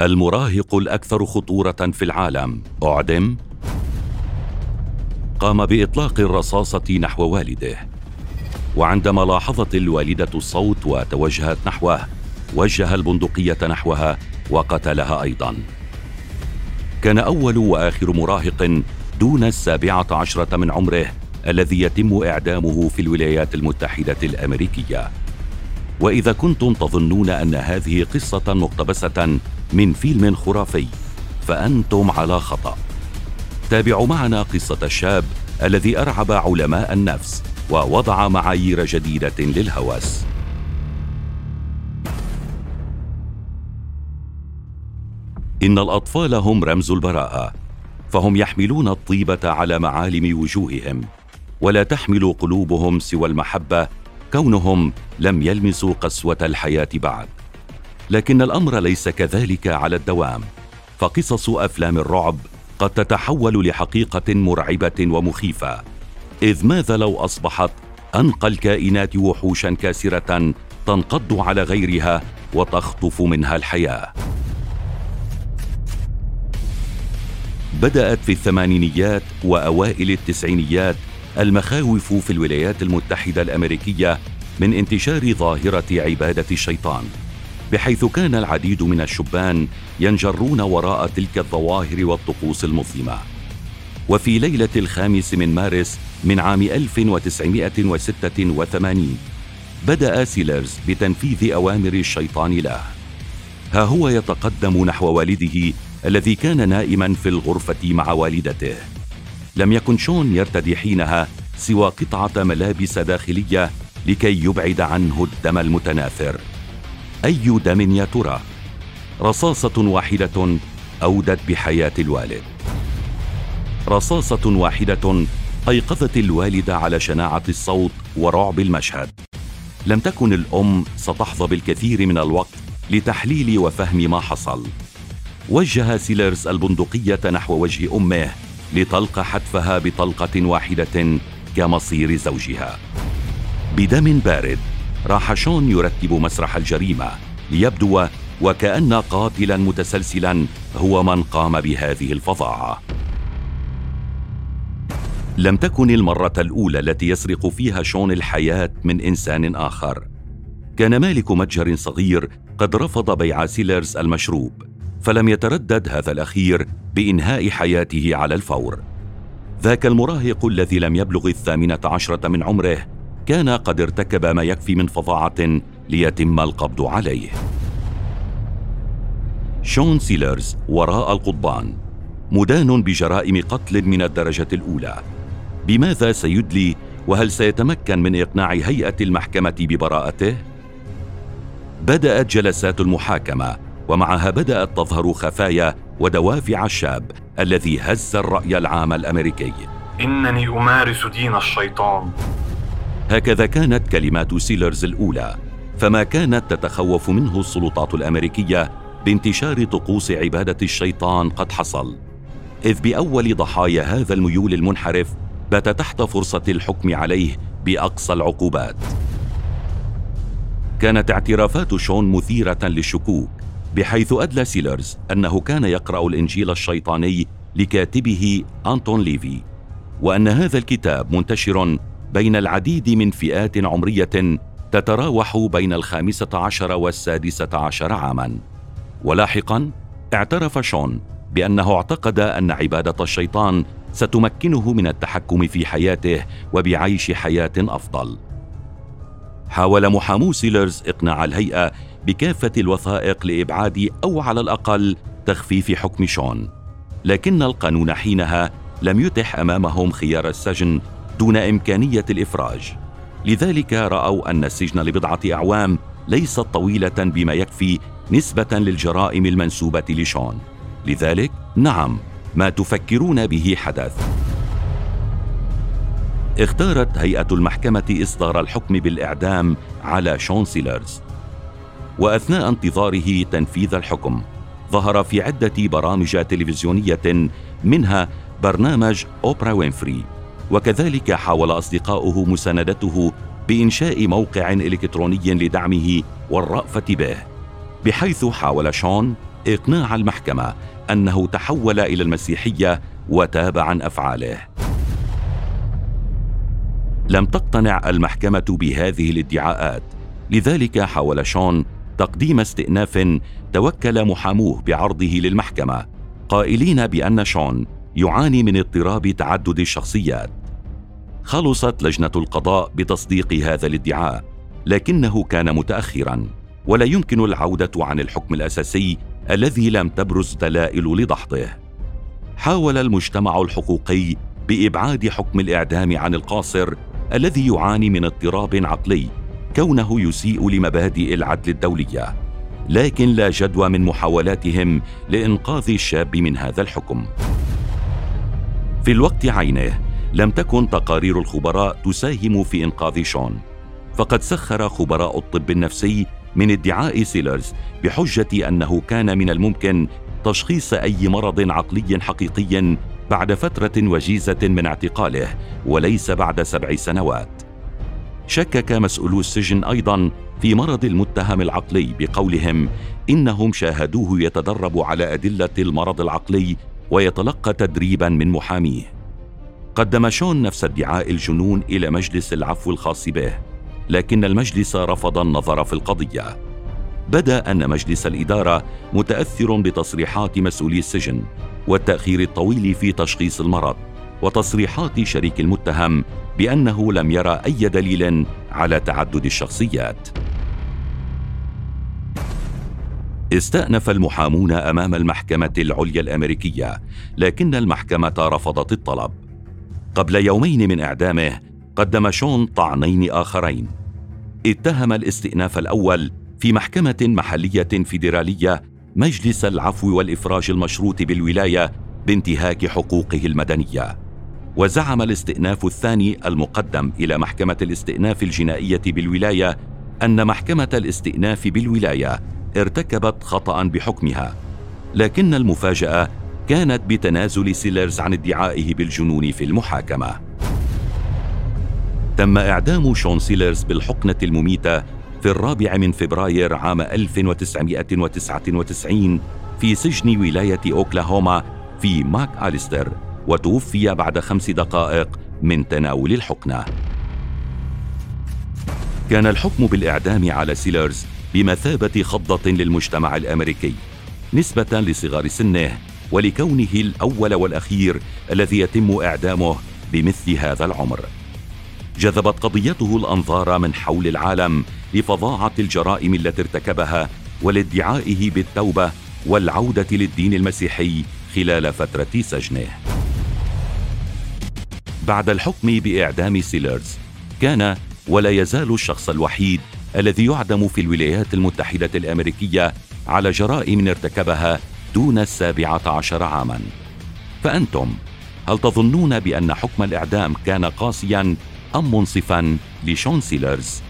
المراهق الأكثر خطورة في العالم أعدم قام بإطلاق الرصاصة نحو والده. وعندما لاحظت الوالدة الصوت وتوجهت نحوه وجه البندقية نحوها وقتلها أيضا. كان أول وآخر مراهق دون السابعة عشرة من عمره الذي يتم إعدامه في الولايات المتحدة الأمريكية. وإذا كنتم تظنون أن هذه قصة مقتبسة من فيلم خرافي فأنتم على خطأ. تابعوا معنا قصة الشاب الذي أرعب علماء النفس ووضع معايير جديدة للهوس إن الأطفال هم رمز البراءة فهم يحملون الطيبة على معالم وجوههم ولا تحمل قلوبهم سوى المحبة كونهم لم يلمسوا قسوة الحياة بعد. لكن الأمر ليس كذلك على الدوام. فقصص أفلام الرعب قد تتحول لحقيقة مرعبة ومخيفة. إذ ماذا لو أصبحت أنقى الكائنات وحوشا كاسرة تنقض على غيرها وتخطف منها الحياة؟ بدأت في الثمانينيات وأوائل التسعينيات المخاوف في الولايات المتحدة الأمريكية من انتشار ظاهرة عبادة الشيطان. بحيث كان العديد من الشبان ينجرون وراء تلك الظواهر والطقوس المظلمة. وفي ليلة الخامس من مارس من عام 1986 بدأ سيلرز بتنفيذ أوامر الشيطان له. ها هو يتقدم نحو والده الذي كان نائما في الغرفة مع والدته. لم يكن شون يرتدي حينها سوى قطعة ملابس داخلية لكي يبعد عنه الدم المتناثر. أي دم يا ترى؟ رصاصة واحدة أودت بحياة الوالد. رصاصة واحدة أيقظت الوالدة على شناعة الصوت ورعب المشهد. لم تكن الأم ستحظى بالكثير من الوقت لتحليل وفهم ما حصل. وجه سيلرز البندقية نحو وجه أمه لتلقى حتفها بطلقة واحدة كمصير زوجها. بدم بارد. راح شون يرتب مسرح الجريمة ليبدو وكأن قاتلا متسلسلا هو من قام بهذه الفظاعة. لم تكن المرة الأولى التي يسرق فيها شون الحياة من إنسان آخر. كان مالك متجر صغير قد رفض بيع سيلرز المشروب فلم يتردد هذا الأخير بإنهاء حياته على الفور. ذاك المراهق الذي لم يبلغ الثامنة عشرة من عمره كان قد ارتكب ما يكفي من فظاعة ليتم القبض عليه. شون سيلرز وراء القضبان مدان بجرائم قتل من الدرجة الأولى. بماذا سيدلي؟ وهل سيتمكن من إقناع هيئة المحكمة ببراءته؟ بدأت جلسات المحاكمة ومعها بدأت تظهر خفايا ودوافع الشاب الذي هز الرأي العام الأمريكي. إنني أمارس دين الشيطان. هكذا كانت كلمات سيلرز الأولى فما كانت تتخوف منه السلطات الأمريكية بانتشار طقوس عبادة الشيطان قد حصل. إذ بأول ضحايا هذا الميول المنحرف بات تحت فرصة الحكم عليه بأقصى العقوبات. كانت اعترافات شون مثيرة للشكوك بحيث أدلى سيلرز أنه كان يقرأ الإنجيل الشيطاني لكاتبه أنتون ليفي وأن هذا الكتاب منتشر بين العديد من فئات عمرية تتراوح بين الخامسة عشر والسادسة عشر عاما. ولاحقا اعترف شون بأنه اعتقد أن عبادة الشيطان ستمكنه من التحكم في حياته وبعيش حياة أفضل. حاول محامو سيلرز إقناع الهيئة بكافة الوثائق لإبعاد أو على الأقل تخفيف حكم شون لكن القانون حينها لم يتح أمامهم خيار السجن دون إمكانية الإفراج. لذلك رأوا أن السجن لبضعة أعوام ليست طويلة بما يكفي نسبة للجرائم المنسوبة لشون. لذلك نعم ما تفكرون به حدث. اختارت هيئة المحكمة إصدار الحكم بالإعدام على شون سيلرز. وأثناء انتظاره تنفيذ الحكم ظهر في عدة برامج تلفزيونية منها برنامج أوبرا وينفري. وكذلك حاول أصدقاؤه مساندته بإنشاء موقع إلكتروني لدعمه والرأفة به بحيث حاول شون إقناع المحكمة أنه تحول إلى المسيحية وتاب عن أفعاله. لم تقتنع المحكمة بهذه الادعاءات لذلك حاول شون تقديم استئناف توكل محاموه بعرضه للمحكمة قائلين بأن شون يعاني من اضطراب تعدد الشخصيات. خلصت لجنة القضاء بتصديق هذا الادعاء لكنه كان متاخرا ولا يمكن العودة عن الحكم الأساسي الذي لم تبرز دلائل لدحضه حاول المجتمع الحقوقي بإبعاد حكم الإعدام عن القاصر الذي يعاني من اضطراب عقلي كونه يسيء لمبادئ العدل الدولية. لكن لا جدوى من محاولاتهم لإنقاذ الشاب من هذا الحكم. في الوقت عينه لم تكن تقارير الخبراء تساهم في إنقاذ شون فقد سخر خبراء الطب النفسي من ادعاء سيلرز بحجة أنه كان من الممكن تشخيص أي مرض عقلي حقيقي بعد فترة وجيزة من اعتقاله وليس بعد سبع سنوات. شكك مسؤولو السجن أيضا في مرض المتهم العقلي بقولهم إنهم شاهدوه يتدرب على أدلة المرض العقلي ويتلقى تدريبا من محاميه. قدم شون نفس ادعاء الجنون إلى مجلس العفو الخاص به لكن المجلس رفض النظر في القضية. بدأ أن مجلس الإدارة متاثر بتصريحات مسؤولي السجن والتأخير الطويل في تشخيص المرض وتصريحات شريك المتهم بأنه لم يرى أي دليل على تعدد الشخصيات. استأنف المحامون أمام المحكمة العليا الأمريكية، لكن المحكمة رفضت الطلب. قبل يومين من إعدامه، قدم شون طعنين آخرين. اتهم الاستئناف الأول في محكمة محلية فيدرالية مجلس العفو والإفراج المشروط بالولاية بانتهاك حقوقه المدنية. وزعم الاستئناف الثاني المقدم إلى محكمة الاستئناف الجنائية بالولاية أن محكمة الاستئناف بالولاية ارتكبت خطأ بحكمها، لكن المفاجأة كانت بتنازل سيلرز عن ادعائه بالجنون في المحاكمة. تم إعدام شون سيلرز بالحقنة المميتة في الرابع من فبراير عام 1999 في سجن ولاية أوكلاهوما في ماك أليستر وتوفي بعد خمس دقائق من تناول الحقنة كان الحكم بالإعدام على سيلرز بمثابة خضة للمجتمع الأمريكي نسبة لصغر سنه ولكونه الأول والأخير الذي يتم إعدامه بمثل هذا العمر. جذبت قضيته الأنظار من حول العالم لفظاعة الجرائم التي ارتكبها ولادعائه بالتوبة والعودة للدين المسيحي خلال فترة سجنه. بعد الحكم بإعدام سيلرز كان ولا يزال الشخص الوحيد الذي يعدم في الولايات المتحدة الأمريكية على جرائم ارتكبها دون السابعة عشر عاما. فأنتم هل تظنون بأن حكم الإعدام كان قاسيا أم منصفا لشون سيلرز